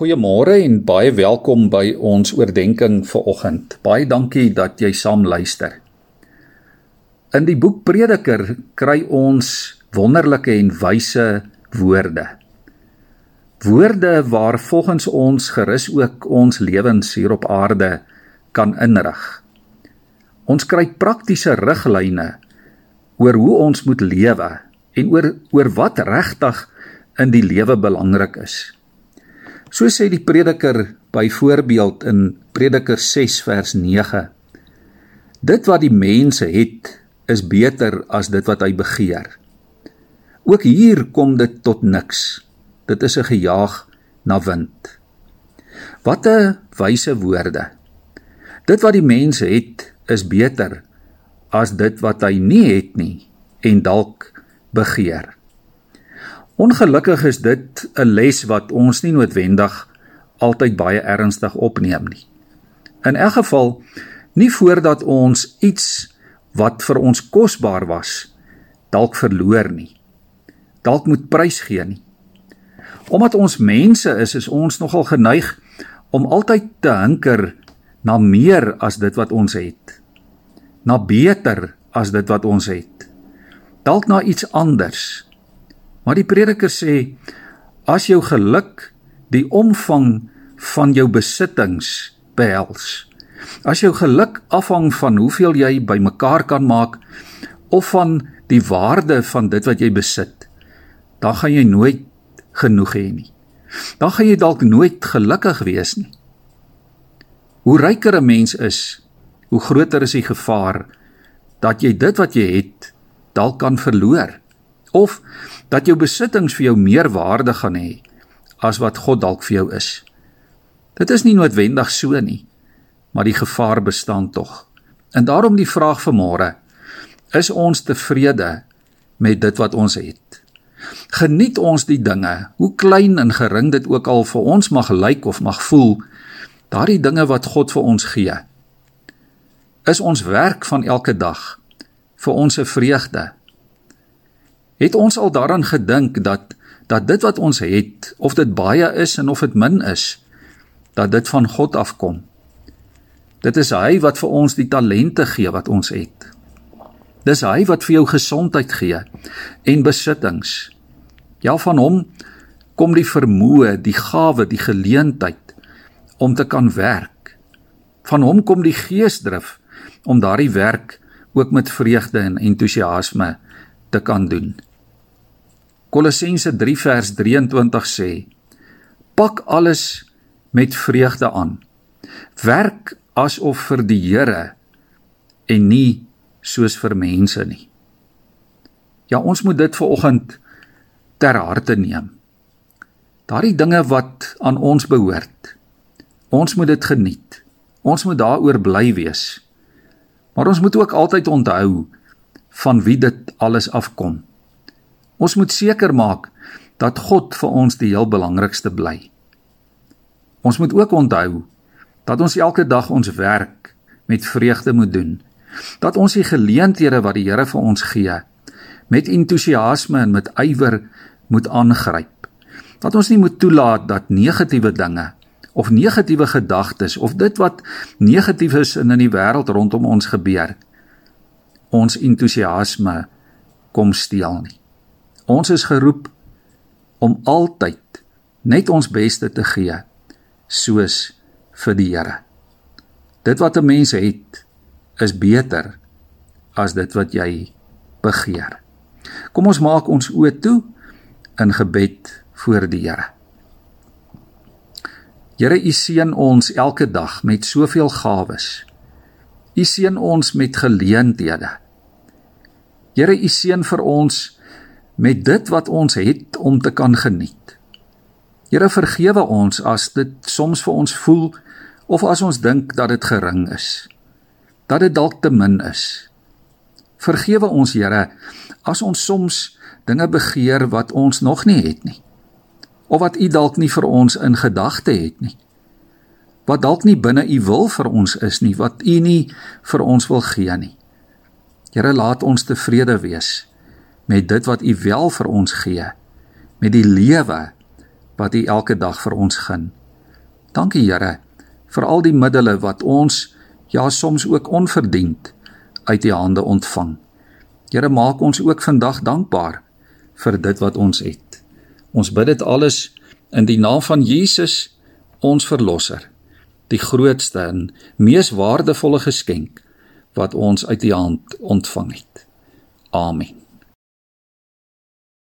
Goeiemôre en baie welkom by ons oordeenking vir oggend. Baie dankie dat jy saam luister. In die boek Prediker kry ons wonderlike en wyse woorde. Woorde waar volgens ons gerus ook ons lewens hier op aarde kan inrig. Ons kry praktiese riglyne oor hoe ons moet lewe en oor oor wat regtig in die lewe belangrik is. So sê die prediker byvoorbeeld in Prediker 6 vers 9. Dit wat die mense het, is beter as dit wat hy begeer. Ook hier kom dit tot niks. Dit is 'n gejaag na wind. Wat 'n wyse woorde. Dit wat die mense het, is beter as dit wat hy nie het nie en dalk begeer. Ongelukkig is dit 'n les wat ons nie noodwendig altyd baie ernstig opneem nie. In elk geval nie voordat ons iets wat vir ons kosbaar was dalk verloor nie. Dalk moet prys gee nie. Omdat ons mense is, is ons nogal geneig om altyd te hinker na meer as dit wat ons het. Na beter as dit wat ons het. Dalk na iets anders Maar die prediker sê as jou geluk die omvang van jou besittings behels. As jou geluk afhang van hoeveel jy bymekaar kan maak of van die waarde van dit wat jy besit, dan gaan jy nooit genoeg hê nie. Dan gaan jy dalk nooit gelukkig wees nie. Hoe ryker 'n mens is, hoe groter is die gevaar dat jy dit wat jy het dalk kan verloor of dat jou besittings vir jou meer waarde gaan hê as wat God dalk vir jou is. Dit is nie noodwendig so nie, maar die gevaar bestaan tog. En daarom die vraag vir môre: Is ons tevrede met dit wat ons het? Geniet ons die dinge, hoe klein en gering dit ook al vir ons mag lyk of mag voel, daardie dinge wat God vir ons gee? Is ons werk van elke dag vir ons 'n vreugde? Het ons al daaraan gedink dat dat dit wat ons het, of dit baie is en of dit min is, dat dit van God afkom? Dit is hy wat vir ons die talente gee wat ons het. Dis hy wat vir jou gesondheid gee en besittings. Ja van hom kom die vermoë, die gawe, die geleentheid om te kan werk. Van hom kom die geesdrif om daardie werk ook met vreugde en entoesiasme te kan doen. Kolossense 3 vers 23 sê: Pak alles met vreugde aan. Werk asof vir die Here en nie soos vir mense nie. Ja, ons moet dit vanoggend ter harte neem. Daardie dinge wat aan ons behoort. Ons moet dit geniet. Ons moet daaroor bly wees. Maar ons moet ook altyd onthou van wie dit alles afkom. Ons moet seker maak dat God vir ons die heel belangrikste bly. Ons moet ook onthou dat ons elke dag ons werk met vreugde moet doen. Dat ons die geleenthede wat die Here vir ons gee met entoesiasme en met ywer moet aangryp. Dat ons nie moet toelaat dat negatiewe dinge of negatiewe gedagtes of dit wat negatief is in in die wêreld rondom ons gebeur ons entoesiasme kom steel nie. Ons is geroep om altyd net ons beste te gee soos vir die Here. Dit wat 'n mens het is beter as dit wat jy begeer. Kom ons maak ons oë toe in gebed voor die Here. Here, U seën ons elke dag met soveel gawes. U seën ons met geleenthede. Here, U seën vir ons met dit wat ons het om te kan geniet. Here vergewe ons as dit soms vir ons voel of as ons dink dat dit gering is. Dat dit dalk te min is. Vergewe ons Here as ons soms dinge begeer wat ons nog nie het nie. Of wat U dalk nie vir ons in gedagte het nie. Wat dalk nie binne U wil vir ons is nie, wat U nie vir ons wil gee nie. Here laat ons tevrede wees met dit wat U wel vir ons gee, met die lewe wat U elke dag vir ons gun. Dankie Here vir al die middele wat ons ja soms ook onverdiend uit U hande ontvang. Here maak ons ook vandag dankbaar vir dit wat ons het. Ons bid dit alles in die naam van Jesus, ons verlosser, die grootste en mees waardevolle geskenk wat ons uit U hand ontvang het. Amen.